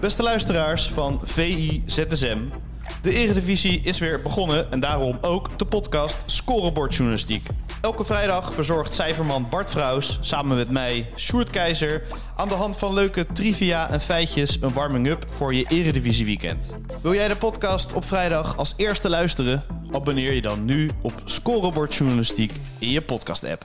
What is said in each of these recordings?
Beste luisteraars van VI ZSM. De Eredivisie is weer begonnen en daarom ook de podcast Scorebordjournalistiek. Elke vrijdag verzorgt cijferman Bart Vrouws samen met mij, Sjoerd Keizer, aan de hand van leuke trivia en feitjes een warming-up voor je Eredivisie weekend. Wil jij de podcast op vrijdag als eerste luisteren? Abonneer je dan nu op Scorebordjournalistiek in je podcast-app.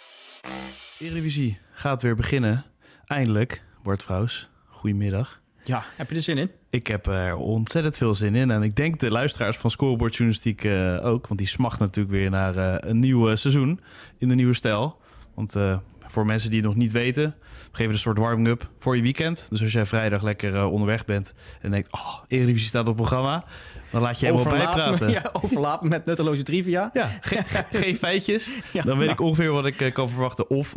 Eredivisie gaat weer beginnen. Eindelijk, Bart Vrouws. Goedemiddag. Ja, heb je er zin in? Ik heb er ontzettend veel zin in. En ik denk de luisteraars van Scoreboard Journalistiek uh, ook. Want die smachten natuurlijk weer naar uh, een nieuw seizoen in de nieuwe stijl. Want uh, voor mensen die het nog niet weten, we geven een soort warming-up voor je weekend. Dus als jij vrijdag lekker onderweg bent en denkt, oh, Eredivisie staat op programma. Dan laat je helemaal bijpraten. Me, ja, met nutteloze trivia. Ja, geen, geen feitjes. Ja, dan weet nou. ik ongeveer wat ik kan verwachten. Of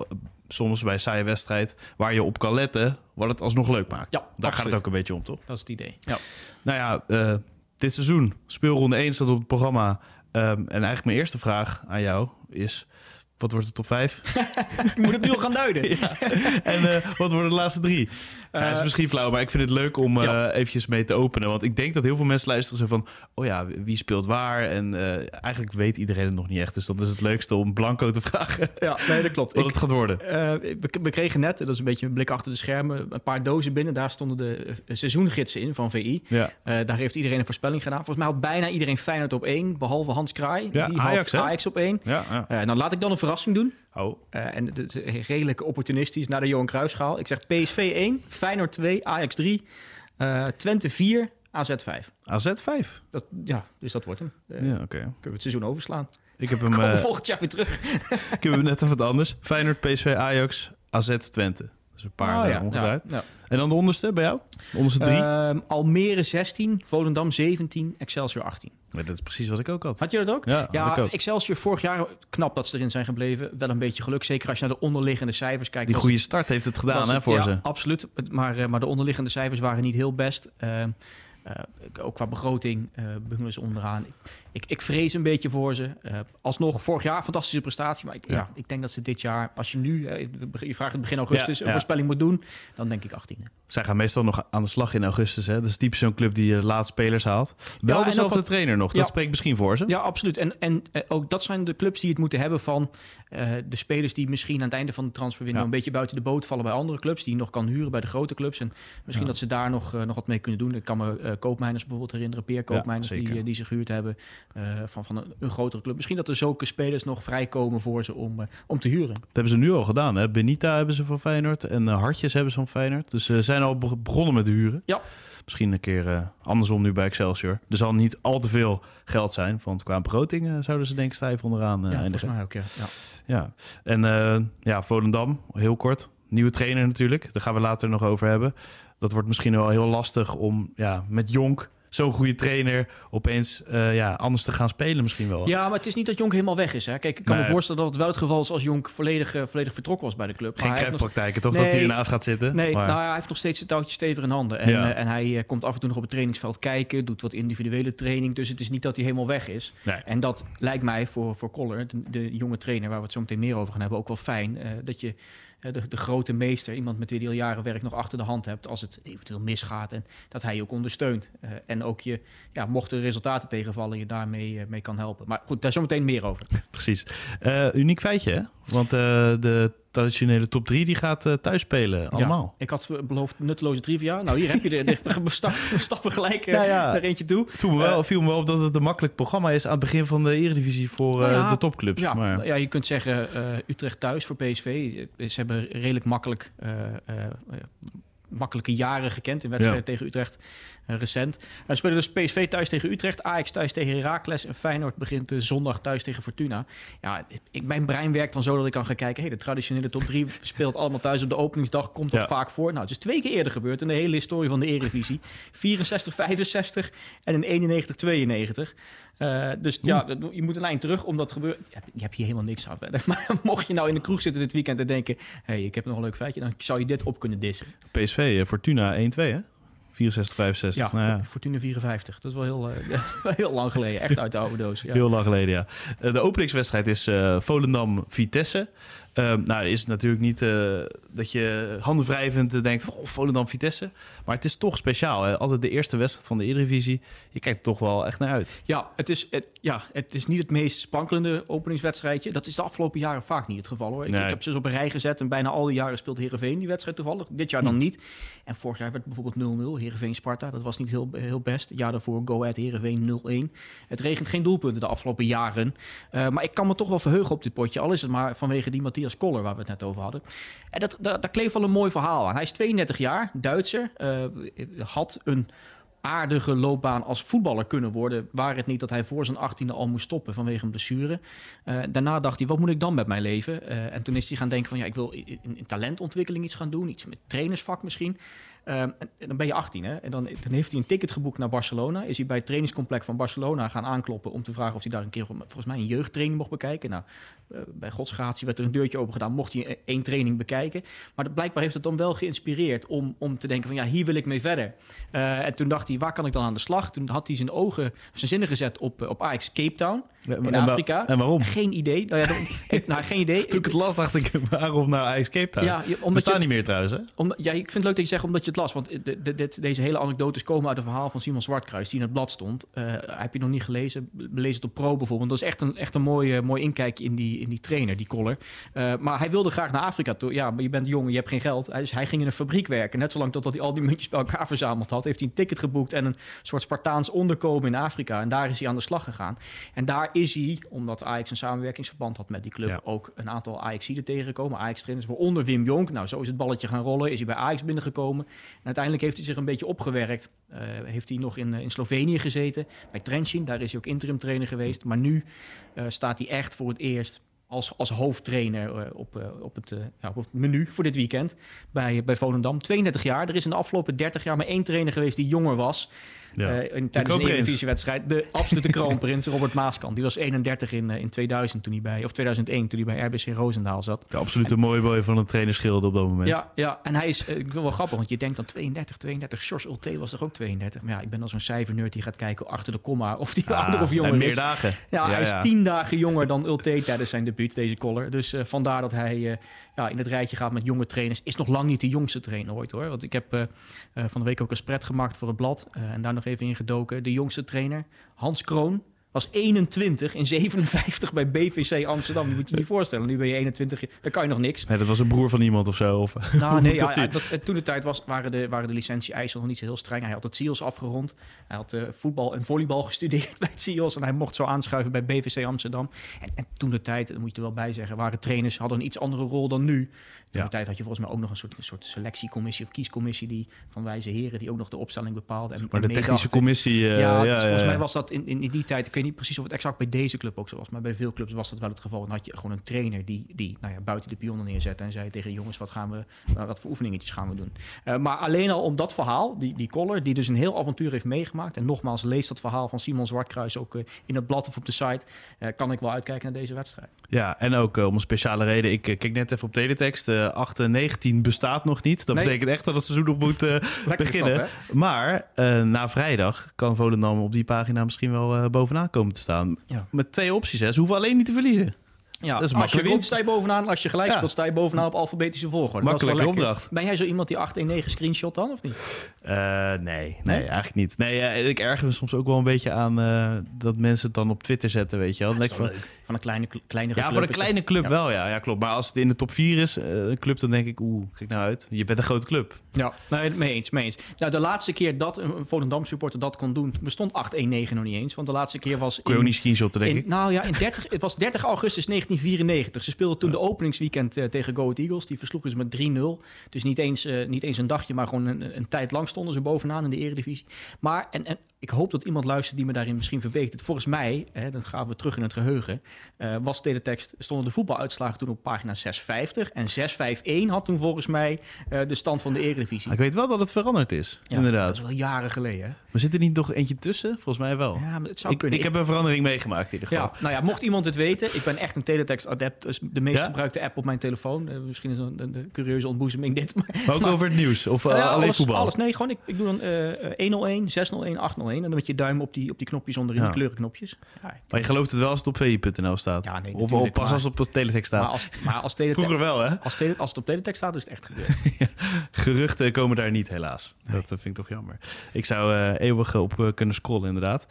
soms bij een saaie wedstrijd waar je op kan letten, wat het alsnog leuk maakt. Ja, Daar absoluut. gaat het ook een beetje om, toch? Dat is het idee. Ja. Nou ja, uh, dit seizoen, speelronde 1 staat op het programma. Um, en eigenlijk mijn eerste vraag aan jou is... Wat wordt de top 5? ik moet het nu al gaan duiden. ja. En uh, wat worden de laatste drie? Uh, ja, is misschien flauw, maar ik vind het leuk om uh, ja. eventjes mee te openen. Want ik denk dat heel veel mensen luisteren zo van... oh ja, wie speelt waar? En eigenlijk weet iedereen het nog niet echt. Dus dat is het leukste om Blanco te vragen. Ja, nee, dat klopt. Wat ik, het gaat worden. We, we, kregen net, dat is een beetje een blik achter de schermen... een paar dozen binnen. Daar stonden de seizoengidsen in van VI. Ja. daar heeft iedereen een voorspelling gedaan. Volgens mij had bijna iedereen Feyenoord op één. Behalve Hans Kraai. Die Ajax, had Ajax op één. Ja, ja. dan laat ik dan een verrassing doen. Oh. Uh, en het is redelijk opportunistisch naar de Johan Cruijffschaal. Ik zeg PSV 1, Feyenoord 2, Ajax 3, uh, Twente 4, AZ 5. AZ 5? Dat, ja, dus dat wordt hem. Uh, ja, oké. Okay. Kunnen we het seizoen overslaan. Ik heb hem... Volgend jaar weer terug. ik heb hem net even wat anders. Feyenoord, PSV, Ajax, AZ, Twente. Dus een paar oh, ja. En dan de onderste bij jou? De onderste drie? Uh, Almere 16, Volendam 17, Excelsior 18. Ja, dat is precies wat ik ook had. Had je dat ook? Ja, ja ik ook. Excelsior vorig jaar knap dat ze erin zijn gebleven. Wel een beetje geluk, zeker als je naar de onderliggende cijfers kijkt. Die goede start heeft het gedaan hè, voor ja, ze. absoluut. Maar, uh, maar de onderliggende cijfers waren niet heel best. Uh, uh, ook qua begroting uh, ze onderaan. Ik, ik vrees een beetje voor ze. Uh, alsnog, vorig jaar fantastische prestatie. Maar ik, ja. ja. ik denk dat ze dit jaar, als je nu, je vraagt het begin augustus, Ja, een voorspelling moet doen, dan denk ik 18e. Zij gaan meestal nog aan de slag in augustus. Hè? Dat is typisch zo'n club die uh, laat spelers haalt. Wel dezelfde wat- trainer nog. Dat spreekt misschien voor ze. Ja, absoluut. En, en eh, ook dat zijn de clubs die het moeten hebben van eh, de spelers die misschien aan het einde van de transferwindow een beetje buiten de boot vallen bij andere clubs, die je nog kan huren bij de grote clubs. En misschien dat ze daar nog, eh, nog wat mee kunnen doen. Ik kan me eh Koopmijners bijvoorbeeld herinneren, Peer Koopmijners, die, eh, die zich gehuurd hebben eh, van, van een, een grotere club. Misschien dat er zulke spelers nog vrijkomen voor ze om, eh, om te huren. Dat hebben ze nu al gedaan. Hè? Benita hebben ze van Feyenoord. En eh, Hartjes hebben ze van Feyenoord. Dus ze zijn al be- begonnen met huren. Ja. Misschien een keer andersom nu bij Excelsior. Er zal niet al te veel geld zijn. Want qua begroting zouden ze denk ik stijf onderaan ja, volgens eindigen. mij ook, ja. ja. Ja. En ja, Volendam, heel kort. Nieuwe trainer natuurlijk. Daar gaan we later nog over hebben. Dat wordt misschien wel heel lastig om ja, met Jonk, zo'n goede trainer, opeens eh, ja, anders te gaan spelen misschien wel. Ja, maar het is niet dat Jonk helemaal weg is. Hè? Kijk, ik kan Nee. me voorstellen dat het wel het geval is als Jonk volledig, eh, volledig vertrokken was bij de club. Geen nog- krijgpraktijken, toch? Nee. dat hij ernaast gaat zitten. Nee, Maar- nou, ja, hij heeft nog steeds het touwtje stevig in handen. En, Ja. eh, en hij komt af en toe nog op het trainingsveld kijken, doet wat individuele training. Dus het is niet dat hij helemaal weg is. Nee. En dat lijkt mij voor, voor Koller, de, de jonge trainer, waar we het zo meteen meer over gaan hebben, ook wel fijn. dat je de, de grote meester, iemand met wie je al jaren werkt, nog achter de hand hebt als het eventueel misgaat. En dat hij je ook ondersteunt. Eh, en ook je, ja, mochten resultaten tegenvallen, je daarmee eh, mee kan helpen. Maar goed, daar zometeen meer over. Precies. Eh, uniek feitje, hè? Want eh, de traditionele top 3 die gaat eh, thuis spelen, allemaal. Ik had beloofd nutteloze trivia. Nou, hier heb je de, de, de stap, stappen gelijk Nou ja. naar eentje toe. Het viel me, wel, viel me wel op dat het een makkelijk programma is aan het begin van de Eredivisie voor Nou ja, de topclubs. Ja, maar, ja, je kunt zeggen Utrecht thuis voor PSV. Ze hebben redelijk makkelijk makkelijke jaren gekend in wedstrijden tegen Utrecht uh, recent. We spelen dus PSV thuis tegen Utrecht, Ajax thuis tegen Heracles en Feyenoord begint uh, zondag thuis tegen Fortuna. Ja, ik, mijn brein werkt dan zo dat ik kan gaan kijken, hey, de traditionele top 3 speelt allemaal thuis op de openingsdag, komt dat vaak voor. Nou, het is twee keer eerder gebeurd in de hele historie van de Eredivisie. 64, 65 en in 91, 92. Uh, dus ja, je moet een lijn terug om dat gebeuren. Ja, je hebt hier helemaal niks aan verder. Maar mocht je nou in de kroeg zitten dit weekend en denken... hé, hey, ik heb nog een leuk feitje... dan zou je dit op kunnen dissen. PSV, uh, Fortuna 1-2 hè? 64, 65. Ja, nou ja, Fortuna 54. Dat is wel heel, uh, heel lang geleden. Echt uit de oude doos. Ja. Heel lang geleden, ja. De openingswedstrijd is uh, Volendam-Vitesse. Uh, nou, is het natuurlijk niet uh, dat je handen wrijvend denkt, oh, Volendam-Vitesse. Maar het is toch speciaal. Hè? Altijd de eerste wedstrijd van de Eredivisie. Je kijkt er toch wel echt naar uit. Ja, het is, het, ja, het is niet het meest sprankelende openingswedstrijdje. Dat is de afgelopen jaren vaak niet het geval hoor. Nee. Ik, heb ze dus op een rij gezet en bijna al die jaren speelt Heerenveen die wedstrijd toevallig. Dit jaar dan hm. niet. En vorig jaar werd bijvoorbeeld 0-0. Heerenveen-Sparta, dat was niet heel, heel best. Het jaar daarvoor Go Ahead Heerenveen 0-1. Het regent geen doelpunten de afgelopen jaren. Uh, maar ik kan me toch wel verheugen op dit potje. Al is het maar vanwege die Matthias Koller waar we het net over hadden. En dat, dat, daar kleeft wel een mooi verhaal aan. Hij is 32 jaar, Duitser. Uh, had een aardige loopbaan als voetballer kunnen worden. Waar het niet dat hij voor zijn 18e al moest stoppen vanwege een blessure. Uh, daarna dacht hij, wat moet ik dan met mijn leven? Uh, en toen is hij gaan denken van, ja, ik wil in, talentontwikkeling iets gaan doen. Iets met trainersvak misschien. Uh, en, dan ben je 18, hè? En dan, dan, heeft hij een ticket geboekt naar Barcelona. Is hij bij het trainingscomplex van Barcelona gaan aankloppen om te vragen of hij daar een keer, volgens mij, een jeugdtraining mocht bekijken. Nou, uh, bij godsgratie werd er een deurtje open gedaan, mocht hij één training bekijken. Maar dat, blijkbaar heeft het dan wel geïnspireerd om, om te denken van, ja, hier wil ik mee verder. Uh, en toen dacht hij, waar kan ik dan aan de slag? Toen had hij zijn ogen, zijn zinnen gezet op, op Ajax Cape Town in en Afrika. En waarom? Geen idee. Nou, ja, ik, nou, geen idee. Toen ik het las, dacht ik, waarom nou Ajax Cape Town? Ja, omdat Bestaan je, niet meer trouwens, hè? Om, ja, ik vind het leuk dat je zegt omdat je het las. Want dit, deze hele anekdotes komen uit een verhaal van Simon Zwartkruis... die in het blad stond. Uh, heb je nog niet gelezen? Lees het op Pro bijvoorbeeld. Dat is echt een, echt een mooi, uh, mooi inkijkje in die, in die trainer, die Koller. Uh, maar hij wilde graag naar Afrika toe. Ja, maar je bent jong, je hebt geen geld. Dus hij ging in een fabriek werken. Net zolang totdat hij al die muntjes bij elkaar verzameld had... heeft hij een ticket geboekt en een soort Spartaans onderkomen in Afrika. En daar is hij aan de slag gegaan. En daar is hij, omdat dat Ajax een samenwerkingsverband had met die club, ook een aantal Ajaxiden tegengekomen. Ajax-trainers, waaronder Wim Jonk. Nou, zo is het balletje gaan rollen. Is hij bij Ajax binnengekomen. Uiteindelijk heeft hij zich een beetje opgewerkt. Uh, heeft hij nog in, in Slovenië gezeten, bij Trenčín. Daar is hij ook interim trainer geweest. Maar nu uh, staat hij echt voor het eerst als, als hoofdtrainer op, op, het, ja, op het menu voor dit weekend bij, bij Volendam. 32 jaar. Er is in de afgelopen 30 jaar maar één trainer geweest die jonger was. Ja. Uh, in, tijdens de Eredivisie-wedstrijd. De absolute kroonprins, Robert Maaskant. Die was 31 in, uh, in 2000 toen hij bij, of 2001 toen hij bij RBC Roosendaal zat. De absolute mooie boy van een trainerschilde op dat moment. Ja, ja en hij is uh, wel grappig, want je denkt dan 32, 32. George Ulte was toch ook 32? Maar ja, ik ben al zo'n cijfernerd die gaat kijken achter de komma of die ah, ouder of jonger meer is. dagen. Ja, ja hij is tien dagen jonger dan Ulte tijdens zijn debuut, deze collar. Dus vandaar dat hij ja, in het rijtje gaat met jonge trainers. Is nog lang niet de jongste trainer ooit hoor. Want ik heb van de week ook een spread gemaakt voor het blad en daar nog even in gedoken de jongste trainer, Hans Kroon, was 21 in 57 bij BVC Amsterdam. Je moet je niet voorstellen. Nu ben je 21, dan kan je nog niks. Nee, dat was een broer van iemand of zo. Of, nou, nee, ja, dat, toen de tijd was, waren de, waren de licentie-eisen nog niet zo heel streng. Hij had het SEALS afgerond. Hij had uh, voetbal en volleybal gestudeerd bij het SEALS. En hij mocht zo aanschuiven bij BVC Amsterdam. En, en toen de tijd, dat moet je er wel bij zeggen, waren trainers hadden een iets andere rol dan nu. Toen ja. de tijd had je volgens mij ook nog een soort, een soort selectiecommissie of kiescommissie die van wijze heren die ook nog de opstelling bepaalde. En, maar de technische commissie. Uh, ja, ja, dus volgens mij was dat in, in, die tijd. Weet niet precies of het exact bij deze club ook zo was, maar bij veel clubs was dat wel het geval. Dan had je gewoon een trainer die, die nou ja, buiten de pionnen neerzette en zei tegen jongens: wat gaan we, wat voor oefeningetjes gaan we doen. Uh, maar alleen al om dat verhaal, die, die Koller, die dus een heel avontuur heeft meegemaakt. En nogmaals, lees dat verhaal van Simon Zwartkruis ook uh, in het blad of op de site. kan ik wel uitkijken naar deze wedstrijd. Ja, en ook om een speciale reden. Ik kijk net even op teletext. 8 en 9 19 bestaat nog niet. Dat nee. betekent echt dat het seizoen nog moet beginnen. Dat, maar na vrijdag kan Volendam op die pagina misschien wel bovenaan komen te staan. Ja. Met twee opties. Hè. Ze hoeven alleen niet te verliezen. Ja, dat is als je wint, sta je bovenaan. Als je gelijk ja. speelt, sta je bovenaan op alfabetische volgorde. Makkelijke opdracht. Ben jij zo iemand die 819 screenshot dan, of niet? Uh, nee, nee, nee, eigenlijk niet. Nee, uh, ik erger me soms ook wel een beetje aan uh, dat mensen het dan op Twitter zetten, weet je wel. Dat is van, leuk. van een kleine, kleine Ja, voor een kleine club wel, ja. ja. Klopt. Maar als het in de top 4 is, een club, dan denk ik, oeh, kijk nou uit. Je bent een grote club. Ja, nee, mee eens, mee eens. Nou, de laatste keer dat een Volendam supporter dat kon doen, bestond 8-1-9 nog niet eens. Want de laatste keer was... Kun je ook niet screenshotten, denk ik. Nou ja, in 30, het was 30 augustus 1994. Ze speelden toen de openingsweekend uh, tegen Go Ahead Eagles. Die versloegen ze met 3-0. Dus niet eens, uh, niet eens een dagje, maar gewoon een, een, tijd lang stonden ze bovenaan in de eredivisie. Maar, en, en ik hoop dat iemand luistert die me daarin misschien verbeekt. Volgens mij, hè, dan gaan we terug in het geheugen, uh, was teletext, stonden de voetbaluitslagen toen op pagina 650. En 651 had toen volgens mij uh, de stand van de Eredivisie. ik weet wel dat het veranderd is, ja, inderdaad. Dat is wel jaren geleden. Hè? Maar zit er niet nog eentje tussen? Volgens mij wel. Ja, maar het zou ik, kunnen. Ik heb een verandering meegemaakt in ieder geval. Ja, nou ja, mocht iemand het weten, ik ben echt een teletext-adept. Dus de meest ja? gebruikte app op mijn telefoon. Uh, misschien is een, curieuze ontboezeming dit. Maar, maar ook maar, over het nieuws? Of alleen alles, voetbal? Alles. Nee, gewoon ik, ik doe dan 101, 601, 801. En dan met je duim op die, op die knopjes onderin, ja. die kleurenknopjes. Ja, maar je gelooft het wel als het op vi.nl staat? Ja, nee, of, pas als het op teletext staat? Maar als, maar als teletext, Vroeger wel, hè? Als, tele, als het op teletext staat, is het echt gebeurd. Geruchten komen daar niet, helaas. Nee. Dat vind ik toch jammer. Ik zou uh, eeuwig op uh, kunnen scrollen, inderdaad.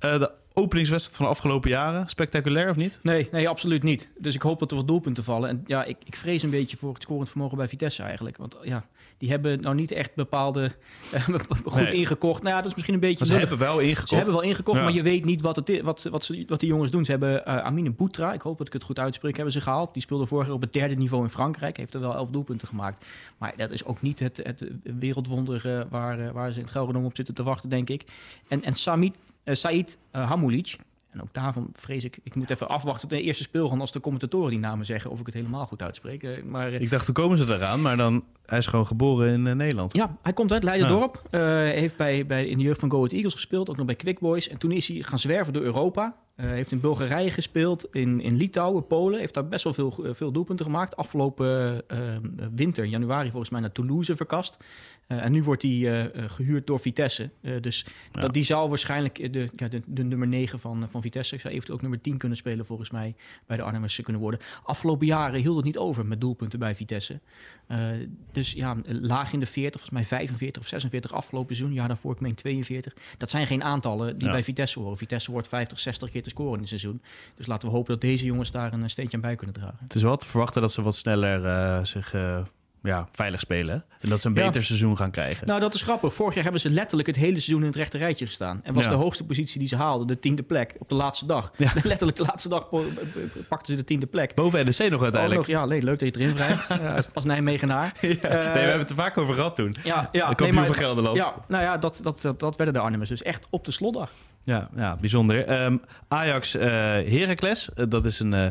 Uh, de openingswedstrijd van de afgelopen jaren, spectaculair of niet? Nee, nee, absoluut niet. Dus ik hoop dat er wat doelpunten vallen. En ja, ik, ik vrees een beetje voor het scorend vermogen bij Vitesse eigenlijk. Want ja, die hebben nou niet echt bepaalde uh, goed nee. ingekocht. Nou ja, dat is misschien een beetje. Ze hebben wel ingekocht. Ze hebben wel ingekocht, ja. maar je weet niet wat, het wat, wat, ze, wat die jongens doen. Ze hebben uh, Amine Boutra, ik hoop dat ik het goed uitspreek, hebben ze gehaald. Die speelde vorig jaar op het derde niveau in Frankrijk. Heeft er wel elf doelpunten gemaakt. Maar dat is ook niet het, het wereldwonder uh, waar, waar ze in het Gelredome op zitten te wachten, denk ik. En, en Samit, Said Hamoulic, en ook daarvan vrees ik, ik moet even afwachten de eerste speelgang als de commentatoren die namen zeggen of ik het helemaal goed uitspreek. Maar, ik dacht, hoe komen ze eraan? Maar dan, hij is gewoon geboren in uh, Nederland. Ja, hij komt uit Leiden-dorp. Ja. Uh, heeft bij, bij, in de jeugd van Go Ahead Eagles gespeeld, ook nog bij Quick Boys. En toen is hij gaan zwerven door Europa. Uh, heeft in Bulgarije gespeeld, in, in Litouwen, Polen. Heeft daar best wel veel, veel doelpunten gemaakt. Afgelopen winter, januari volgens mij, naar Toulouse verkast. En nu wordt hij gehuurd door Vitesse. Dus ja. dat, die zou waarschijnlijk de, ja, de, de nummer 9 van, van Vitesse... zou eventueel ook nummer 10 kunnen spelen volgens mij... bij de Arnhemmers kunnen worden. Afgelopen jaren hield het niet over met doelpunten bij Vitesse. dus ja, laag in de 40, volgens mij 45 of 46 afgelopen seizoen. Ja, daarvoor ik meen 42. Dat zijn geen aantallen die ja. bij Vitesse horen. Vitesse wordt 50, 60 keer te scoren in het seizoen. Dus laten we hopen dat deze jongens daar een steentje aan bij kunnen dragen. Het is wel te verwachten dat ze wat sneller zich ja, veilig spelen. En dat ze een beter seizoen gaan krijgen. Nou, dat is grappig. Vorig jaar hebben ze letterlijk het hele seizoen in het rechte rijtje gestaan. En was ja. de hoogste positie die ze haalden, de tiende plek, op de laatste dag. Ja. letterlijk de laatste dag pakten ze de tiende plek. Boven NEC nog uiteindelijk. Oh, nog, ja, nee, leuk dat je het erin wrijft. uh, als, als Nijmegenaar. Ja. Uh, nee, we hebben het er vaak over gehad toen. Ja, ja. De nee, maar, van Gelderland. Ja, nou ja, dat, dat, dat, dat werden de Arnhemmers. Dus echt op de slotdag. Ja, ja bijzonder. Um, Ajax uh, Heracles, uh, dat is een uh,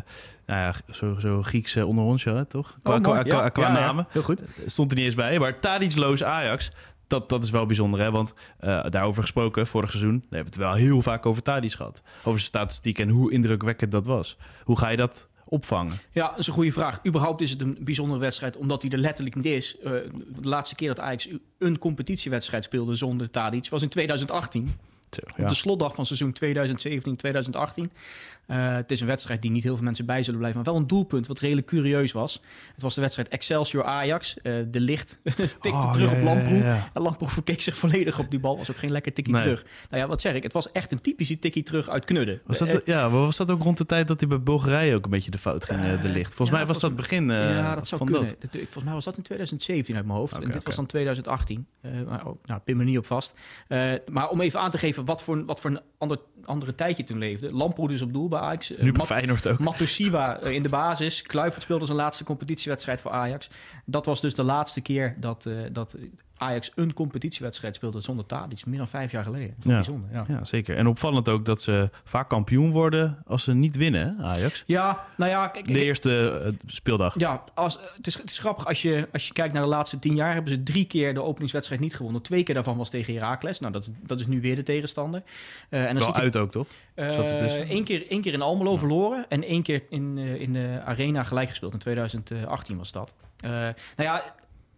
nou ja, zo, zo Grieks onder ons, hè, toch? Qua, oh, qua, qua, ja, qua ja, namen. Ja, heel goed. Stond er niet eens bij. Maar Tadicloos Ajax, dat, dat is wel bijzonder, hè? Want daarover gesproken, vorig seizoen, daar hebben we het wel heel vaak over Tadic gehad. Over zijn statistiek en hoe indrukwekkend dat was. Hoe ga je dat opvangen? Ja, dat is een goede vraag. Überhaupt is het een bijzondere wedstrijd, omdat hij er letterlijk niet is. De laatste keer dat Ajax een competitiewedstrijd speelde zonder Tadic was in 2018. Zo, ja. Op de slotdag van seizoen 2017-2018. Uh, het is een wedstrijd die niet heel veel mensen bij zullen blijven, maar wel een doelpunt wat redelijk curieus was. Het was de wedstrijd Excelsior-Ajax. Uh, de licht tikte Oh, terug ja, op Lamproe. ja, ja. En Lamproe verkeek zich volledig op die bal. Was ook geen lekker tikkie Nee. terug. Nou ja, wat zeg ik? Het was echt een typische tikkie terug uit knudden. Was dat, Eh, ja, maar was dat ook rond de tijd dat hij bij Bulgarije ook een beetje de fout ging, eh, de licht? Volgens mij was dat begin eh, ja, dat zou kunnen. dat. Volgens mij was dat in 2017 uit mijn hoofd. En dit was dan 2018. Eh, maar, oh, nou, pin me niet op vast. Eh, maar om even aan te geven wat voor, wat voor een ander, andere tijd je toen leefde. Lamproe dus op doel bij Ajax. Eh, Nu bij Feyenoord ook. Matusiwa eh, in de basis. Kluivert speelde zijn laatste competitiewedstrijd voor Ajax. Dat was dus de laatste keer dat, eh, dat Ajax een competitiewedstrijd speelde zonder Tadic. Meer dan vijf jaar geleden. Ja. Bijzonder, ja. Ja, zeker. En opvallend ook dat ze vaak kampioen worden als ze niet winnen, Ajax. Ja, nou ja, kijk, De eerste eh, speeldag. Ja, als, het, is, het is grappig. Als je, als je kijkt naar de laatste tien jaar... hebben ze drie keer de openingswedstrijd niet gewonnen. Twee keer daarvan was tegen Heracles. Nou, dat, dat is nu weer de tegenstander. Eh, en dan Wel uit ook, toch? eh, tussen. één, keer, één keer in Almelo verloren... en één keer in, eh, in de Arena gelijk gespeeld. In 2018 was dat. Eh, nou ja,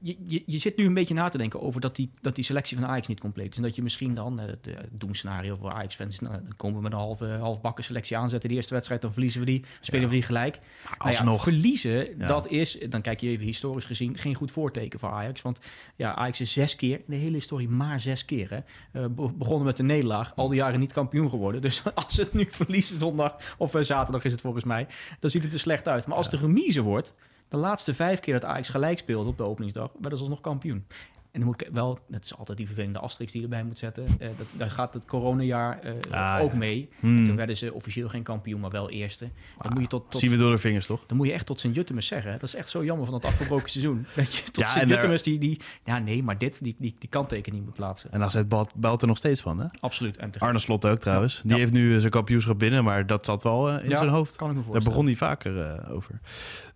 je, je, je, zit nu een beetje na te denken over dat die, dat die selectie van Ajax niet compleet is. En dat je misschien dan, het uh, doemscenario voor Ajax-fans, nou, dan komen we met een halve, halfbakken selectie aanzetten. De eerste wedstrijd, dan verliezen we die, spelen we die gelijk. Alsnog. Nou ja, verliezen, dat is, dan kijk je even historisch gezien, geen goed voorteken voor Ajax. Want ja, Ajax is zes keer, in de hele historie maar zes keer. Hè. Uh, begonnen met een nederlaag, al die jaren niet kampioen geworden. Dus als het nu verliezen zondag, of uh, zaterdag is het volgens mij, dan ziet het er slecht uit. Maar als het de remise wordt, de laatste vijf keer dat Ajax gelijk speelde op de openingsdag, werden ze nog kampioen. En dan moet ik wel, dat is altijd die vervelende asterix die je erbij moet zetten. Uh, dat, daar gaat het coronajaar uh, ook mee. Hmm. Toen werden ze officieel geen kampioen, maar wel eerste. Dan ah, moet je tot, tot, zien we door de vingers, toch? Dan moet je echt tot Sint-Juttemus zeggen. Dat is echt zo jammer van dat afgebroken seizoen. Dat je tot ja, Sint-Juttemus die, die... Ja, nee, maar dit, die, die, die kanttekening moet plaatsen. En daar zit Balt er nog steeds van, hè? Absoluut. En Arne Slot ook trouwens. Die heeft nu zijn kampioenschap binnen, maar dat zat wel uh, in zijn hoofd. kan ik me Daar begon hij vaker over.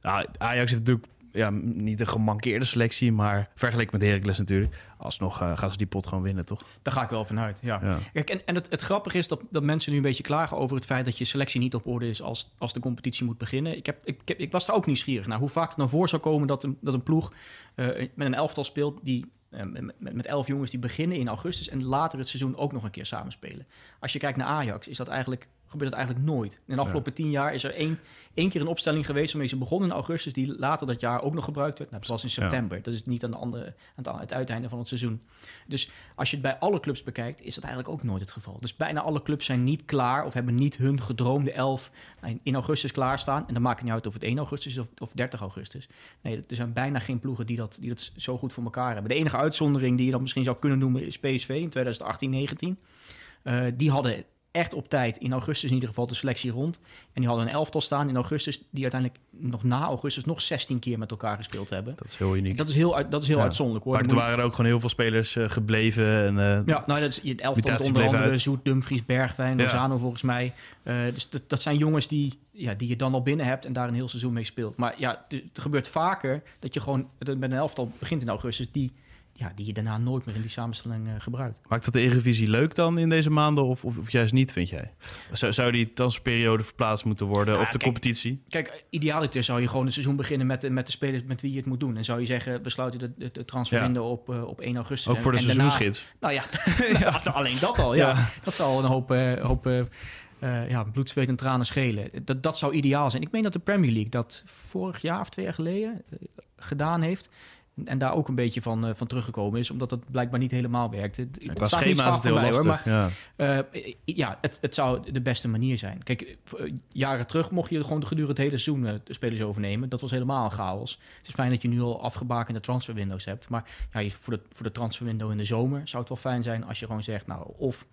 Nou, Ajax heeft natuurlijk ja, niet een gemankeerde selectie, maar vergeleken met Heracles natuurlijk, alsnog uh, gaan ze die pot gewoon winnen, toch? Daar ga ik wel vanuit, ja. ja. Kijk, en, en het, het grappige is dat, dat mensen nu een beetje klagen over het feit dat je selectie niet op orde is als, als de competitie moet beginnen. Ik, heb, ik, ik, ik was daar ook nieuwsgierig naar hoe vaak het nou voor zou komen dat een, dat een ploeg uh, met een elftal speelt die met, met elf jongens die beginnen in augustus en later het seizoen ook nog een keer samenspelen. Als je kijkt naar Ajax, is dat eigenlijk gebeurt het eigenlijk nooit. In de afgelopen tien jaar is er één, één keer een opstelling geweest waarmee ze begonnen in augustus, die later dat jaar ook nog gebruikt werd. Nou, dat was in september. Dat is niet aan, de andere, aan het uiteinde van het seizoen. Dus als je het bij alle clubs bekijkt, is dat eigenlijk ook nooit het geval. Dus bijna alle clubs zijn niet klaar of hebben niet hun gedroomde elf in augustus klaarstaan. En dan maakt het niet uit of het 1 augustus is of, of 30 augustus. Nee, er zijn bijna geen ploegen die dat, die dat zo goed voor elkaar hebben. De enige uitzondering die je dan misschien zou kunnen noemen is PSV in 2018-19. Uh, die hadden echt op tijd in augustus in ieder geval de selectie rond. En die hadden een elftal staan in augustus, die uiteindelijk nog na augustus nog 16 keer met elkaar gespeeld hebben. Dat is heel uniek. Dat is heel, dat is heel uitzonderlijk hoor. Maar er waren er ook gewoon heel veel spelers uh, gebleven. En, uh, ja, nou, dat is het elftal onder andere uit. Zoet, Dumfries, Bergwijn, Lozano volgens mij. Uh, dus dat, dat zijn jongens die, ja, die je dan al binnen hebt en daar een heel seizoen mee speelt. Maar ja, het gebeurt vaker dat je gewoon met een elftal begint in augustus die ja, die je daarna nooit meer in die samenstelling uh, gebruikt. Maakt dat de Eredivisie leuk dan in deze maanden of, of, of juist niet, vind jij? Zou, zou die transferperiode verplaatst moeten worden of de competitie? Kijk, idealiter zou je gewoon het seizoen beginnen met, met de spelers met wie je het moet doen. En zou je zeggen, we sluiten de, de, de op, uh, op 1 augustus. Ook voor de seizoensgids? nou ja, ja, alleen dat al, ja. Dat zal een hoop... Uh, hoop ja, bloed, zweet en tranen schelen. Dat, dat zou ideaal zijn. Ik meen dat de Premier League dat vorig jaar of twee jaar geleden gedaan heeft. En daar ook een beetje van, uh, van teruggekomen is, omdat dat blijkbaar niet helemaal werkt. Het, ja, qua schema is het heel lastig. Hoor, maar, ja, uh, ja het, het, zou de beste manier zijn. Kijk, uh, jaren terug mocht je gewoon gedurende het hele seizoen de spelers overnemen. Dat was helemaal een chaos. Het is fijn dat je nu al afgebakende transferwindows hebt. Maar ja, voor, de, voor de transferwindow in de zomer zou het wel fijn zijn als je gewoon zegt, nou, of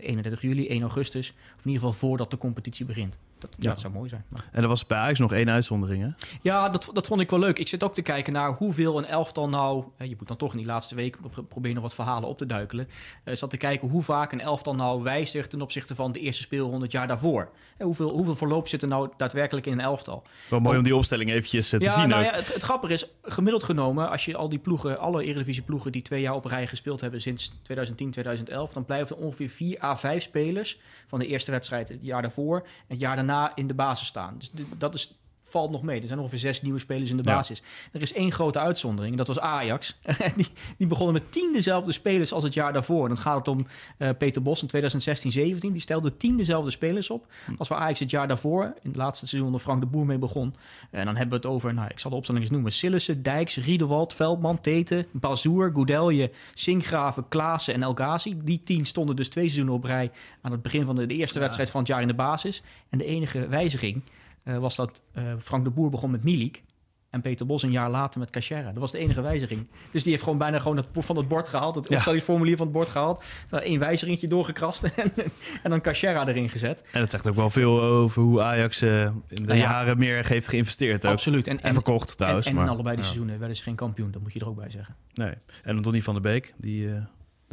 31 juli, 1 augustus, of in ieder geval voordat de competitie begint. Dat, ja. zou mooi zijn. Maar. En er was bij Ajax nog één uitzondering, hè? Ja, dat, dat vond ik wel leuk. Ik zit ook te kijken naar hoeveel een elftal nou... je moet dan toch in die laatste week proberen nog wat verhalen op te duikelen. Uh, zat te kijken hoe vaak een elftal nou wijzigt... ten opzichte van de eerste speelronde het jaar daarvoor. En hoeveel, hoeveel verloop zit er nou daadwerkelijk in een elftal? Wel mooi om die opstelling eventjes eh, te ja, zien nou Ja, het, het grappige is, gemiddeld genomen... als je al die ploegen, alle Eredivisie ploegen... die twee jaar op rij gespeeld hebben sinds 2010, 2011... dan blijven er ongeveer 4 à 5 spelers van de eerste wedstrijd het jaar daarvoor... en het jaar daarna in de basis staan. Dus dat is, valt nog mee. Er zijn ongeveer zes nieuwe spelers in de basis. Er is één grote uitzondering, en dat was Ajax. die, die begonnen met tien dezelfde spelers als het jaar daarvoor. dan gaat het om uh, Peter Bos in 2016-17. Die stelde tien dezelfde spelers op hm. als waar Ajax het jaar daarvoor, in het laatste seizoen onder Frank de Boer mee begon. En dan hebben we het over, nou, ik zal de opstelling eens noemen. Sillissen, Dijks, Riedewald, Veldman, Tete, Bazoer, Goudelje, Sinkgraven, Klaassen en El Ghazi. Die tien stonden dus twee seizoenen op rij aan het begin van de, de eerste wedstrijd van het jaar in de basis. En de enige wijziging uh, was dat uh, Frank de Boer begon met Milik. En Peter Bos een jaar later met Cachera. Dat was de enige wijziging. Dus die heeft gewoon bijna gewoon het, van het bord gehaald. Het formulier van het bord gehaald. Eén wijzigingetje doorgekrast. En, en dan Cachera erin gezet. En het zegt ook wel veel over hoe Ajax uh, in de nou ja. jaren meer heeft geïnvesteerd. Ook. Absoluut. En, en, en verkocht trouwens. En, en in allebei de seizoenen werden ze geen kampioen. Dat moet je er ook bij zeggen. Nee. En Donny van der Beek. Die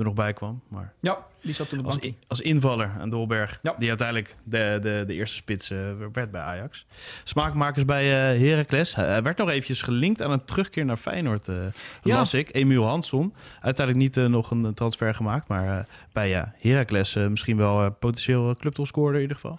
er nog bij kwam. Maar ja, die zat toen op als, als invaller aan Dolberg. Ja. Die uiteindelijk de, de, de eerste spits uh, werd bij Ajax. Smaakmakers bij uh, Heracles. Hij werd nog eventjes gelinkt aan een terugkeer naar Feyenoord, uh, ja. las ik. Emiel Hansson. Uiteindelijk niet nog een transfer gemaakt. Maar bij Heracles misschien wel potentieel clubtopscorer in ieder geval.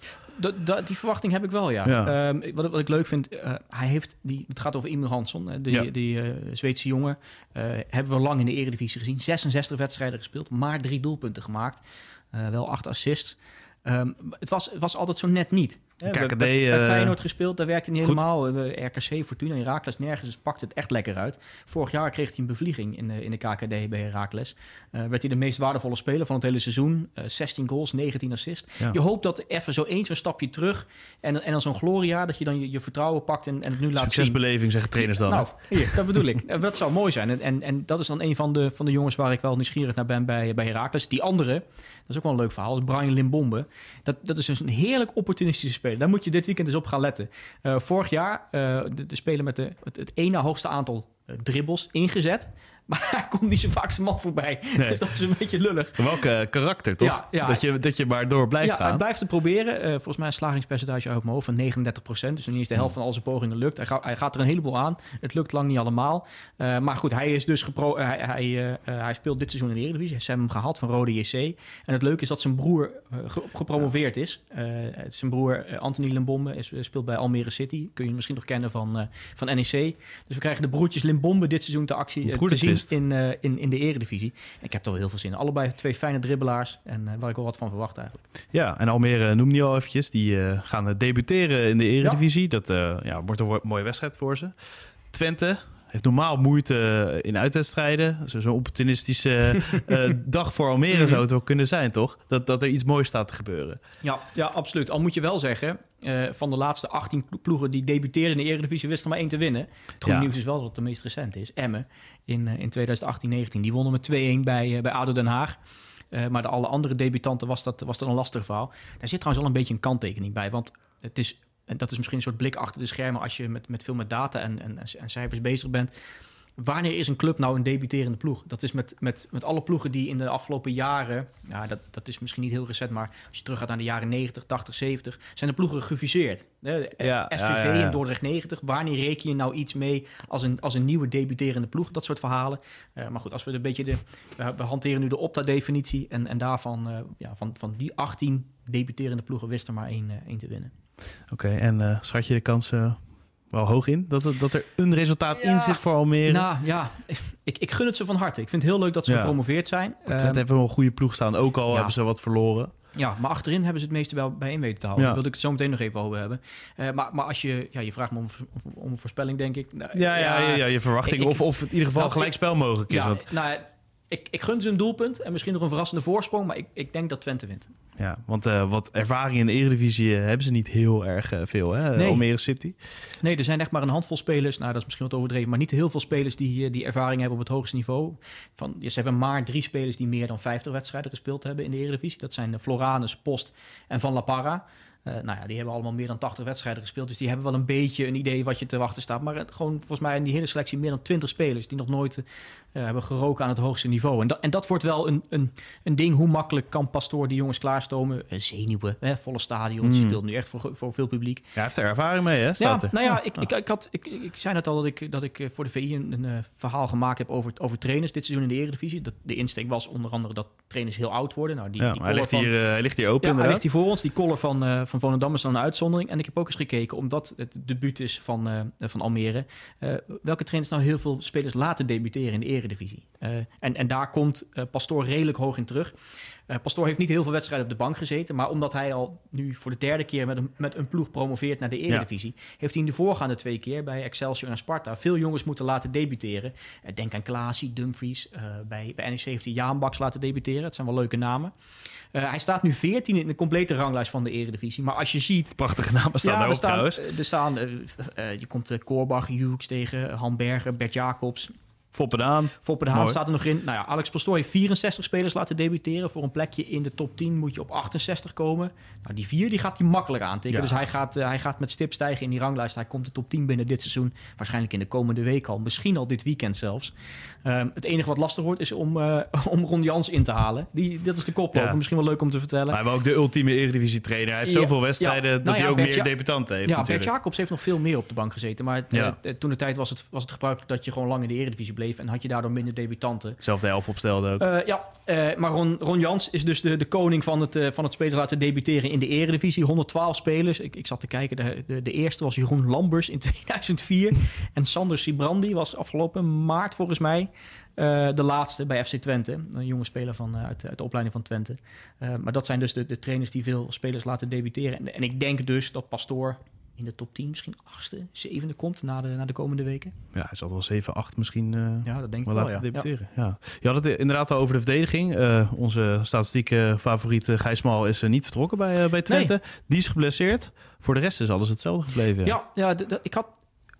Die verwachting heb ik wel, ja. Ehm, wat, wat, ik leuk vind, uh, hij heeft die, het gaat over Emil Hansson, die, die uh, Zweedse jongen. Uh, hebben we lang in de Eredivisie gezien. 66 wedstrijden gespeeld, maar drie doelpunten gemaakt. wel acht assists. Um, het, was, het was altijd zo net niet. KKD, bij, bij, Feyenoord gespeeld, daar werkte niet helemaal. RKC, Fortuna, Herakles, nergens dus pakt het echt lekker uit. Vorig jaar kreeg hij een bevlieging in de, in de KKD bij Herakles. Uh, werd hij de meest waardevolle speler van het hele seizoen. Uh, 16 goals, 19 assists. Je hoopt dat even zo eens zo'n stapje terug en, en dan zo'n gloria, dat je dan je, je vertrouwen pakt en, en het nu laat zien. Succesbeleving, zeggen trainers dan. Nou, hier, dat bedoel ik. dat zou mooi zijn. En, en, en dat is dan een van de, van de jongens waar ik wel nieuwsgierig naar ben bij, bij Herakles. Die andere, dat is ook wel een leuk verhaal, is Brian Limbombe. Dat, dat is dus een heerlijk opportunistische speler. Daar moet je dit weekend eens op gaan letten. Uh, vorig jaar uh, de, de speler met de, het, het ene hoogste aantal uh, dribbles ingezet. Maar hij komt niet zo vaak zijn man voorbij. Nee. Dus dat is een beetje lullig. Welke karakter, toch? Ja, ja, dat, je, dat je maar door blijft ja, gaan. hij blijft het proberen. Uh, volgens mij een slagingspercentage uit mijn hoofd van 39 procent. Dus niet eens de helft van al zijn pogingen lukt. Hij, ga, hij, gaat er een heleboel aan. Het lukt lang niet allemaal. Uh, maar goed, hij is dus gepro hij, hij, uh, hij speelt dit seizoen in de Eredivisie. Ze hebben hem gehaald van Rode JC. En het leuke is dat zijn broer ge gepromoveerd is. zijn broer Anthony Limbombe is, speelt bij Almere City. Kun je misschien nog kennen van, van NEC. Dus we krijgen de broertjes Limbombe dit seizoen te actie te zien in, uh, in, in de eredivisie. Ik heb er wel heel veel zin in. Allebei twee fijne dribbelaars en uh, waar ik wel wat van verwacht eigenlijk. Ja, en Almere noem je al eventjes. Die gaan debuteren in de eredivisie. Ja. Dat ja, wordt een mooie wedstrijd voor ze. Twente, heeft normaal moeite in uitwedstrijden. Zo'n opportunistische uh, dag voor Almere mhm. zou het wel kunnen zijn, toch? Dat, dat er iets moois staat te gebeuren. Ja, ja absoluut. Al moet je wel zeggen, uh, van de laatste 18 ploegen die debuteerden in de Eredivisie, wist er maar één te winnen. Het goede ja. nieuws is wel dat het de meest recente is. Emmen in, uh, in 2018-19. Die wonnen met 2-1 bij, bij ADO Den Haag. Maar de alle andere debutanten was dat, was dat een lastig verhaal. Daar zit trouwens al een beetje een kanttekening bij. Want het is en dat is misschien een soort blik achter de schermen als je met, met veel met data en, en, en cijfers bezig bent. Wanneer is een club nou een debuterende ploeg? Dat is met, met, met alle ploegen die in de afgelopen jaren, ja, dat, dat is misschien niet heel recent, maar als je terug gaat naar de jaren 90, 80, 70, zijn de ploegen gefuseerd. Ja, SVV ja, ja, en Dordrecht 90, wanneer reken je nou iets mee als een, als een nieuwe debuterende ploeg? Dat soort verhalen. Uh, maar goed, als we een beetje de, we, hanteren nu de Opta-definitie en, en daarvan, uh, ja, van, van die 18 debuterende ploegen wist er maar één, één te winnen. Oké, okay, en schat je de kansen wel hoog in? Dat, dat er een resultaat ja, in zit voor Almere? Nou ja, ik, ik gun het ze van harte. Ik vind het heel leuk dat ze ja. gepromoveerd zijn. Het um, hebben wel een goede ploeg staan, ook al hebben ze wat verloren. Ja, maar achterin hebben ze het meeste wel bijeen weten te houden. Daar wilde ik het zo meteen nog even over hebben. Uh, maar, maar als je, ja, je vraagt me om, om een voorspelling, denk ik. Nou, ja, ja, ja, je verwachting. Ik, of, of in ieder geval nou, gelijkspel mogelijk is. Ja, want... nou, ik, ik gun ze een doelpunt en misschien nog een verrassende voorsprong, maar ik, ik denk dat Twente wint. Ja, want uh, wat ervaring in de Eredivisie uh, hebben ze niet heel erg uh, veel, hè? Nee. Almere City. Nee, er zijn echt maar een handvol spelers. Nou, dat is misschien wat overdreven, maar niet heel veel spelers die, die ervaring hebben op het hoogste niveau. Van, ze hebben maar drie spelers die meer dan 50 wedstrijden gespeeld hebben in de Eredivisie. Dat zijn de Floranus, Post en Van La Parra. Uh, nou ja, die hebben allemaal meer dan 80 wedstrijden gespeeld. Dus die hebben wel een beetje een idee wat je te wachten staat. Maar gewoon volgens mij in die hele selectie meer dan 20 spelers die nog nooit uh, hebben geroken aan het hoogste niveau. En, dat, en dat wordt wel een, een, een ding. Hoe makkelijk kan Pastoor die jongens klaarstomen? Uh, zenuwen, hè, volle stadions. Mm. speelt nu echt voor, voor veel publiek. Ja, hij heeft er ervaring mee, hè? Staat ja, er. nou ja, ik, ik, ik, had, ik, ik zei net al dat ik, dat ik voor de VI een, een verhaal gemaakt heb over, over trainers dit seizoen in de Eredivisie. Dat, de insteek was onder andere dat trainers heel oud worden. Nou, die, ja, die hij, ligt hier, hij ligt hier open, ja, hij ligt hier voor ons. Die collar van, van Volendam is dan uit uitzondering. En ik heb ook eens gekeken, omdat het debuut is van, uh, van Almere, uh, welke trainers nou heel veel spelers laten debuteren in de eredivisie. Uh, en, en daar komt Pastoor redelijk hoog in terug. Uh, Pastoor heeft niet heel veel wedstrijden op de bank gezeten. Maar omdat hij al nu voor de derde keer met een, met een ploeg promoveert naar de Eredivisie. Ja. Heeft hij in de voorgaande twee keer bij Excelsior en Sparta veel jongens moeten laten debuteren. Uh, denk aan Klaasie, Dumfries. Uh, bij, bij NEC heeft hij Jaan Baks laten debuteren. Dat zijn wel leuke namen. hij staat nu 14 in de complete ranglijst van de Eredivisie. Maar als je ziet... Prachtige namen staan ja, ook trouwens. Er staan, je komt Korbach, Hughes tegen, Hamberger, Bert Jacobs. Foppe de Haan. Foppe de Haan staat er nog in. Nou ja, Alex Pastoor heeft 64 spelers laten debuteren. Voor een plekje in de top 10 moet je op 68 komen. Nou, die vier die gaat hij makkelijk aantikken. Ja. Dus hij gaat, uh, hij gaat met stip stijgen in die ranglijst. Hij komt de top 10 binnen dit seizoen. Waarschijnlijk in de komende week al. Misschien al dit weekend zelfs. Um, het enige wat lastig wordt is om, uh, om Ron Jans in te halen. Die, dat is de koploper. Ja. Misschien wel leuk om te vertellen. Maar hij was ook de ultieme Eredivisie trainer. Hij heeft zoveel wedstrijden dat nou hij ook Bert meer debutanten heeft. Ja, Bert Jacobs heeft nog veel meer op de bank gezeten. Maar uh, toen de tijd was het, was het gebruikelijk dat je gewoon lang in de Eredivisie bleef bleef en had je daardoor minder debutanten. Zelfde elf opstelde ook. Uh, ja, uh, maar Ron, Ron, Jans is dus de, de koning van het, uh, van het spelers laten debuteren in de eredivisie. 112 spelers. Ik, ik zat te kijken, de, de, de, eerste was Jeroen Lambers in 2004. en Sander Sibrandi was afgelopen maart volgens mij de laatste bij FC Twente. Een jonge speler van, uit, uit, de opleiding van Twente. maar dat zijn dus de, de trainers die veel spelers laten debuteren. En, en ik denk dus dat Pastoor in de top 10, misschien achtste, zevende komt na de, na de komende weken. Ja, hij zal wel 7, 8 misschien uh, ja, dat denk ik wel, laten ja. debuteren. Ja. ja. Je had het inderdaad al over de verdediging. Uh, onze statistieke favoriet Gijs Mal is niet vertrokken bij, bij Twente. Nee. Die is geblesseerd. Voor de rest is alles hetzelfde gebleven. Ja, ja, ik had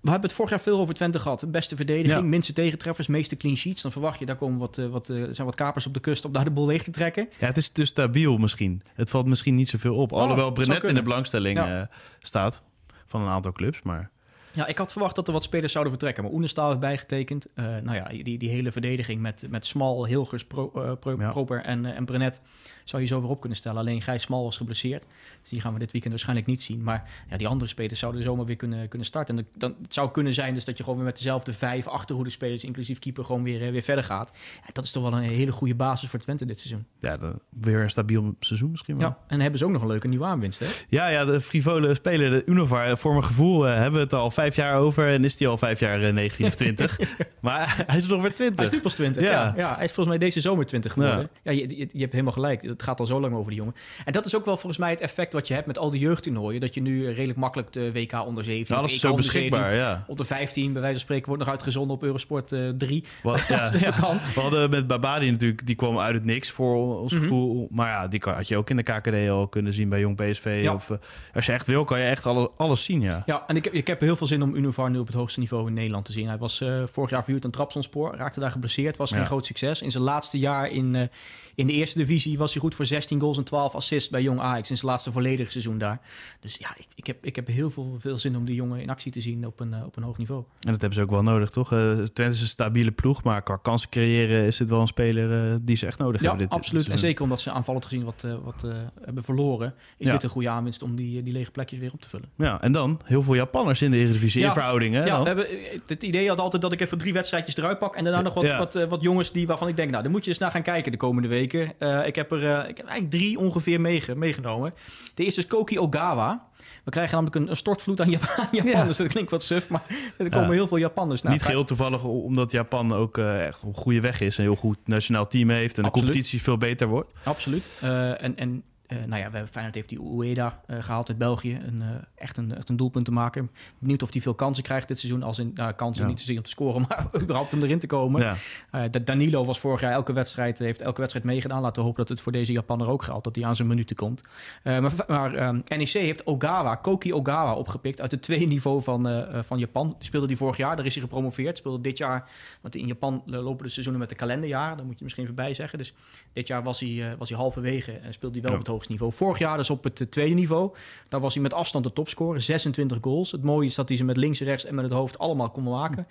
we hebben het vorig jaar veel over Twente gehad. Beste verdediging, ja. minste tegentreffers, meeste clean sheets. Dan verwacht je, daar komen wat, wat, zijn wat kapers op de kust om daar de bol leeg te trekken. Ja, het is dus stabiel misschien. Het valt misschien niet zoveel op. Oh, Alhoewel Brenet in de belangstelling ja. uh, staat van een aantal clubs. Maar... Ja, ik had verwacht dat er wat spelers zouden vertrekken. Maar Oenestaal heeft bijgetekend. Uh, nou ja, die, die hele verdediging met, met Smal, Hilgers, Pro, uh, Pro, ja. Proper en, uh, en Brenet zou je zo weer op kunnen stellen. Alleen Gijs Smal was geblesseerd. Dus die gaan we dit weekend waarschijnlijk niet zien. Maar ja, die andere spelers zouden zomaar weer kunnen, kunnen starten. En dan, het zou kunnen zijn dus dat je gewoon weer met dezelfde vijf achterhoede spelers, inclusief keeper, gewoon weer, weer verder gaat. Dat is toch wel een hele goede basis voor Twente dit seizoen. Ja, dan weer een stabiel seizoen misschien wel. Ja, en hebben ze ook nog een leuke nieuwe aanwinst, hè? Ja, ja de frivole speler, de Unovar, voor mijn gevoel uh, hebben we het al vijf jaar over. En is hij al vijf jaar uh, 19 of 20. maar hij is nog weer 20. Hij is nu pas 20, ja. ja. ja. hij is volgens mij deze zomer 20 geworden. Ja, ja je, je, je hebt helemaal gelijk. Het gaat al zo lang over die jongen. En dat is ook wel volgens mij het effect wat je hebt met al die jeugdtoernooien. Dat je nu redelijk makkelijk de WK onder 17... Ja, alles is zo beschikbaar, 17, ja. Onder 15, bij wijze van spreken, wordt nog uitgezonden op Eurosport uh, 3. Wat, ja, ja. We hadden met Babadi natuurlijk, die kwam uit het niks voor ons mm -hmm. gevoel. Maar ja, die had je ook in de KKD al kunnen zien bij Jong PSV. Ja. Of, uh, als je echt wil, kan je echt alle, alles zien, ja. Ja, en ik, ik heb heel veel zin om Univar nu op het hoogste niveau in Nederland te zien. Hij was uh, vorig jaar verhuurd aan Trapsonspoor, raakte daar geblesseerd, was geen groot succes. In zijn laatste jaar in, in de eerste divisie was hij goed voor 16 goals en 12 assists bij Jong Ajax in zijn laatste volledige seizoen daar. Dus ja, ik, ik, heb, ik heb heel veel, veel zin om die jongen in actie te zien op een, uh, op een hoog niveau. En dat hebben ze ook wel nodig, toch? Uh, Twente is een stabiele ploeg, maar qua kansen creëren is dit wel een speler uh, die ze echt nodig ja, hebben. Dit, absoluut. Dit en zeker omdat ze aanvallend gezien wat, wat hebben verloren, is ja. dit een goede aanwinst om die, die lege plekjes weer op te vullen. Ja, en dan heel veel Japanners in de Eredivisie ja, in verhoudingen. Ja, we hebben, het idee had altijd dat ik even drie wedstrijdjes eruit pak en daarna nog wat, wat, wat jongens die waarvan ik denk, nou, daar moet je eens naar gaan kijken de komende weken. ik heb er ik heb eigenlijk drie ongeveer meege, meegenomen. De eerste is Koki Ogawa. We krijgen namelijk een, een stortvloed aan Japan, Japanners. Ja. Dat klinkt wat suf, maar er komen ja. heel veel Japanners naar. Niet geheel toevallig omdat Japan ook uh, echt op goede weg is. Een heel goed nationaal team heeft en Absoluut. de competitie veel beter wordt. Absoluut. Uh, en, en nou ja, we hebben Feyenoord heeft die Ueda uh, gehaald uit België. Een, uh, echt, een, echt een doelpunt te maken. Benieuwd of hij veel kansen krijgt dit seizoen. Als in nou, kansen ja. niet zozeer om te scoren, maar überhaupt om erin te komen. Ja. Danilo was vorig jaar elke wedstrijd, heeft elke wedstrijd meegedaan. Laten we hopen dat het voor deze Japaner ook geldt. Dat hij aan zijn minuten komt. maar maar um, NEC heeft Ogawa, Koki Ogawa opgepikt uit het tweede niveau van, van Japan. Die speelde die vorig jaar, daar is hij gepromoveerd. Speelde dit jaar, want in Japan lopen de seizoenen met de kalenderjaar. Dat moet je misschien even bij zeggen. Dus dit jaar was hij, was hij halverwege en speelde hij wel ja. op het hoogste Vorig jaar dus op het tweede niveau. Daar was hij met afstand de topscorer. 26 goals. Het mooie is dat hij ze met links, rechts en met het hoofd allemaal kon maken.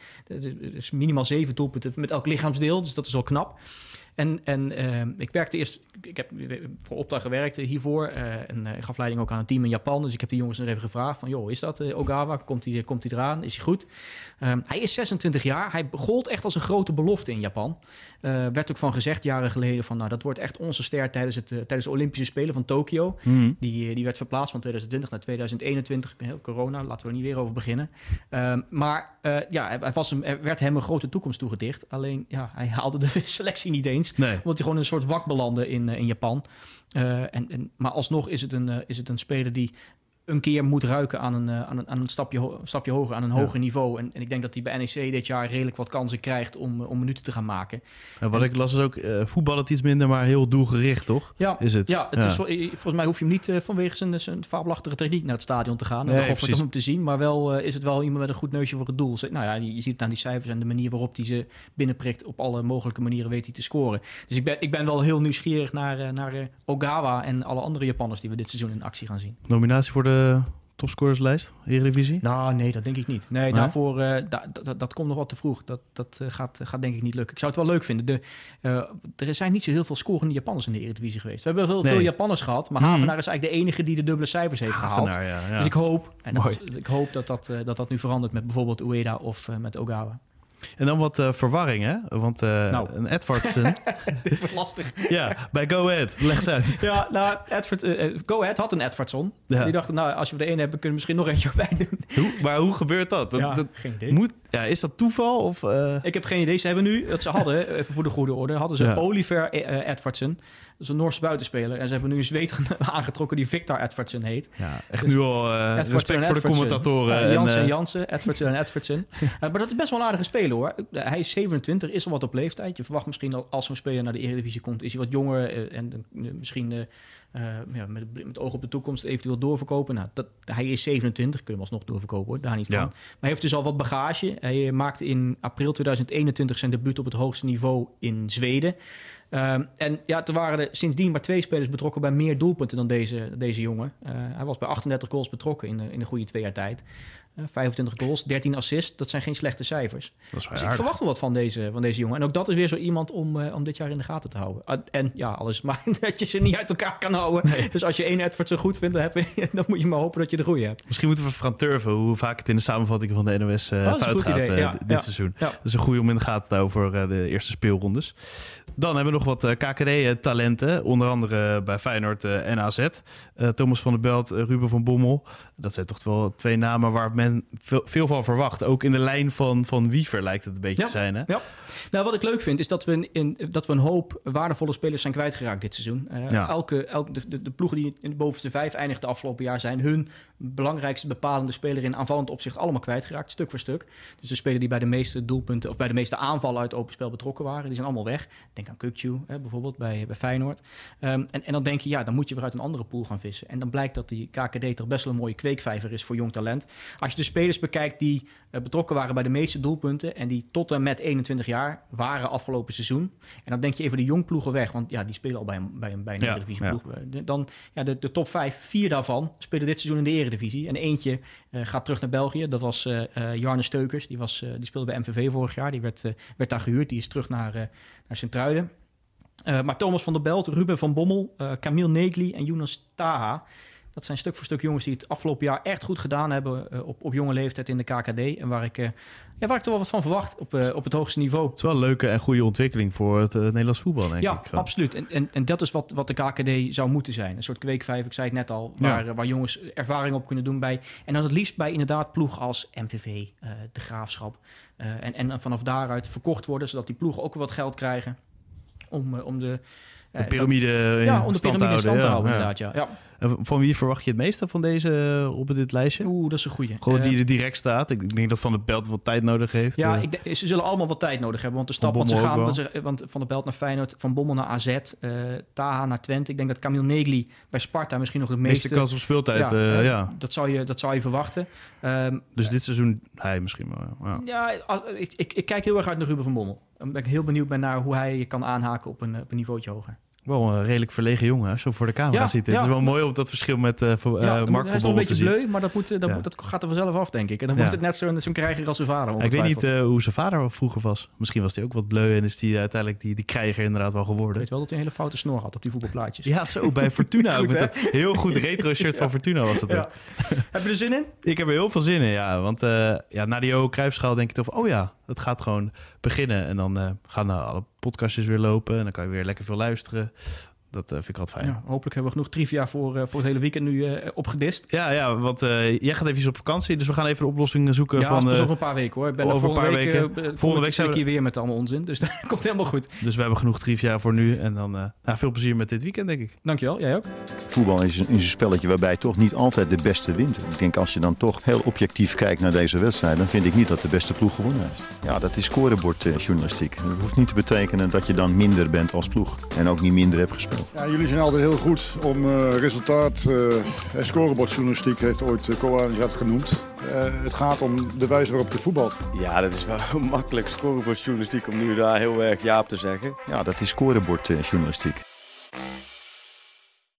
Dus minimaal zeven doelpunten met elk lichaamsdeel. Dus dat is wel knap. En, en uh, ik werkte eerst, ik heb voor opdracht gewerkt hiervoor. Uh, en uh, ik gaf leiding ook aan een team in Japan. Dus ik heb die jongens nog even gevraagd van, joh, is dat Ogawa? Komt hij komt eraan? Is hij goed? Um, hij is 26 jaar. Hij gold echt als een grote belofte in Japan. werd ook van gezegd jaren geleden van, nou, dat wordt echt onze ster tijdens, het, tijdens de Olympische Spelen van Tokio. Mm. Die, die werd verplaatst van 2020 naar 2021. Heel corona, laten we er niet weer over beginnen. Um, maar ja, hij was er werd hem een grote toekomst toegedicht. Alleen, ja, hij haalde de selectie niet eens. Nee. Omdat hij gewoon een soort wak belandde in, uh, in Japan. Uh, en, en, maar alsnog is het, een, uh, is het een speler die een keer moet ruiken aan een, aan een, aan een stapje, stapje hoger, aan een ja. hoger niveau. En, en, ik denk dat hij bij NEC dit jaar redelijk wat kansen krijgt om, om minuten te gaan maken. Ja, wat en, ik las is ook, uh, voetbal het iets minder, maar heel doelgericht, toch? Ja, is het? Ja, het Is, volgens mij hoef je hem niet uh, vanwege zijn, zijn fabelachtige techniek naar het stadion te gaan. Nee, en nee, om hem te zien, maar wel uh, is het wel iemand met een goed neusje voor het doel. Nou ja, je, je ziet het aan die cijfers en de manier waarop hij ze binnenprikt. Op alle mogelijke manieren weet hij te scoren. Dus ik ben, ik ben wel heel nieuwsgierig naar, naar Ogawa en alle andere Japanners die we dit seizoen in actie gaan zien. Nominatie voor de topscorerslijst, Eredivisie? Nou, nee, dat denk ik niet. Nee, nee? daarvoor, uh, da, da, dat komt nog wat te vroeg. Dat, dat uh, gaat, gaat denk ik niet lukken. Ik zou het wel leuk vinden. De, er zijn niet zo heel veel scorende Japanners in de Eredivisie geweest. We hebben veel, nee. veel Japanners gehad, maar hmm. Havenaar is eigenlijk de enige die de dubbele cijfers heeft Havenaar, gehaald. Ja, ja. Dus ik hoop, en dat, ik hoop dat dat, dat dat nu verandert met bijvoorbeeld Ueda of met Ogawa. En dan wat uh, verwarring, hè? Want uh, nou. een Edwardson... Dit wordt lastig. ja, bij Go Ahead. Leg eens uit. ja, nou, Edward, uh, Go Ahead had een Edwardson. Ja. Die dachten, nou, als we er één hebben, kunnen we misschien nog eentje bij doen. Hoe, maar hoe gebeurt dat? dat, ja, dat geen idee. Moet, ja, is dat toeval? Of, Ik heb geen idee. Ze hebben nu, dat ze hadden, even voor de goede orde, hadden ze Oliver Edwardson is een Noorse buitenspeler. En ze hebben nu een zweet aangetrokken die Victor Edwardson heet. Ja, echt dus nu al uh, respect voor de commentatoren. Ja, Jansen en uh, Jansen, Edwardson en Edwardson. uh, maar dat is best wel een aardige speler hoor. hij is 27, is al wat op leeftijd. Je verwacht misschien dat als zo'n speler naar de Eredivisie komt, is hij wat jonger en misschien ja, met, met oog op de toekomst eventueel doorverkopen. Nou, dat, hij is 27, kunnen we alsnog doorverkopen hoor, daar niet van. Maar hij heeft dus al wat bagage. Hij maakte in april 2021 zijn debuut op het hoogste niveau in Zweden. Um, en ja, er waren er sindsdien maar twee spelers betrokken bij meer doelpunten dan deze, deze jongen. Uh, hij was bij 38 goals betrokken in, in een goede twee jaar tijd. 25 goals, 13 assists. Dat zijn geen slechte cijfers. dus ik verwacht wel wat van deze, van deze jongen. En ook dat is weer zo iemand om, uh, om dit jaar in de gaten te houden. Uh, en ja, alles maar dat je ze niet uit elkaar kan houden. Nee. Dus als je één Edward zo goed vindt, dan, heb je, dan, moet je maar hopen dat je de goede hebt. Misschien moeten we Fran Turven, hoe vaak het in de samenvatting van de NOS uh, oh, fout gaat ja, dit ja. seizoen. Ja. Dat is een goede om in de gaten te houden voor de eerste speelrondes. Dan hebben we nog wat KKD-talenten. Onder andere bij Feyenoord en AZ. Thomas van der Belt, Ruben van Bommel. Dat zijn toch wel twee namen waar men veel, veel van verwacht. Ook in de lijn van, van Wiever lijkt het een beetje te zijn. Hè? Ja. Nou, wat ik leuk vind, is dat we, in, dat we een hoop waardevolle spelers zijn kwijtgeraakt dit seizoen. Uh, ja. Elke, elke, de, de, ploegen die in de bovenste vijf eindigden afgelopen jaar zijn hun belangrijkste bepalende speler in aanvallend opzicht allemaal kwijtgeraakt, stuk voor stuk. Dus de spelers die bij de meeste doelpunten of bij de meeste aanvallen uit open spel betrokken waren, die zijn allemaal weg. Denk aan Kukcu bijvoorbeeld bij, bij Feyenoord. Um, en, en dan denk je, ja, dan moet je weer uit een andere pool gaan vissen. En dan blijkt dat die KKD toch best wel een mooie kweekvijver is voor jong talent. Als je de spelers bekijkt die uh, betrokken waren bij de meeste doelpunten en die tot en met 21 jaar waren afgelopen seizoen. En dan denk je even de jongploegen weg, want ja, die spelen al bij een, bij een, bij een ja, Eredivisieploeg. Ja. Dan ja, de, de top 5, vier daarvan spelen dit seizoen in de Eredivisie. En eentje uh, gaat terug naar België. Dat was uh, Jarne Steukers. Die, was, die speelde bij MVV vorig jaar. Die werd, werd daar gehuurd. Die is terug naar, naar Sint-Truiden. maar Thomas van der Belt, Ruben van Bommel, Camille Negli en Jonas Taha dat zijn stuk voor stuk jongens die het afgelopen jaar echt goed gedaan hebben uh, op, op jonge leeftijd in de KKD. En waar ik, uh, ja, waar ik er wel wat van verwacht op, uh, op het hoogste niveau. Het is wel een leuke en goede ontwikkeling voor het Nederlands voetbal, denk ja, ik. Ja, absoluut. En, en, en dat is wat, wat de KKD zou moeten zijn. Een soort kweekvijf, ik zei het net al, waar, ja. waar jongens ervaring op kunnen doen bij. En dan het liefst bij inderdaad ploeg als MVV, de Graafschap. en, en vanaf daaruit verkocht worden, zodat die ploegen ook wat geld krijgen om, om de... De piramide in ja, om de stand piramide te stand te houden, inderdaad, ja. ja. Van wie verwacht je het meeste van deze op dit lijstje? Oeh, dat is een goeie. Gewoon die er direct staat. Ik denk dat Van der Belt wat tijd nodig heeft. Ja, ik denk, ze zullen allemaal wat tijd nodig hebben. Want de stap wat ze gaan, want, ze, want, Van der Belt naar Feyenoord, Van Bommel naar AZ, uh, Taha naar Twente. Ik denk dat Camille Negli bij Sparta misschien nog de meeste... meeste kans op speeltijd, ja, uh, ja. Dat, zou je, dat zou je verwachten. Um, dus dit seizoen hij misschien wel. Ja, ja ik, ik, ik, kijk heel erg uit naar Ruben van Bommel. Dan ben ik heel benieuwd naar hoe hij kan aanhaken op een, op een niveautje hoger. Wel een redelijk verlegen jongen, zo voor de camera ja, zitten. Ja. Het is wel mooi op dat verschil met uh, ja, Mark Hij is nog een beetje bleu, maar dat, moet, dat, gaat er vanzelf af, denk ik. En dan wordt het net zo'n zo krijger als zijn vader. ik weet niet uh, hoe zijn vader vroeger was. Misschien was hij ook wat bleu en is hij uiteindelijk die, die krijger inderdaad wel geworden. Ik weet wel dat hij een hele foute snor had op die voetbalplaatjes. Ja, zo, bij Fortuna. goed, met een heel goed retro shirt van Fortuna was dat ook. Heb je er zin in? Ik heb er heel veel zin in, ja. Want uh, ja, na die Johan Cruijffschaal denk je toch oh ja, het gaat gewoon beginnen. En dan uh, gaan alle podcastjes weer lopen en dan kan je weer lekker veel luisteren. Dat uh, vind ik altijd fijn. Ja, hopelijk hebben we genoeg trivia voor, uh, voor het hele weekend nu uh, opgedist. Ja, ja want jij gaat even op vakantie. Dus we gaan even de oplossing zoeken. Ja, van, pas over een paar weken hoor. Ik ben over een paar week, weken. volgende week zijn we hier weer met allemaal onzin. Dus dat komt helemaal goed. Dus we hebben genoeg trivia voor nu. En dan nou, veel plezier met dit weekend, denk ik. Dankjewel, jij ook. Voetbal is een, is een spelletje waarbij toch niet altijd de beste wint. Ik denk als je dan toch heel objectief kijkt naar deze wedstrijd... dan vind ik niet dat de beste ploeg gewonnen heeft. Ja, dat is scorebordjournalistiek. Dat hoeft niet te betekenen dat je dan minder bent als ploeg. En ook niet minder hebt gespeeld. Ja, jullie zijn altijd heel goed om uh, resultaat uh, scorebordjournalistiek heeft ooit uh, Co-Anjat genoemd. het gaat om de wijze waarop je voetbalt. Ja, dat is wel makkelijk scorebordjournalistiek om nu daar heel erg ja op te zeggen. Ja, dat is scorebordjournalistiek.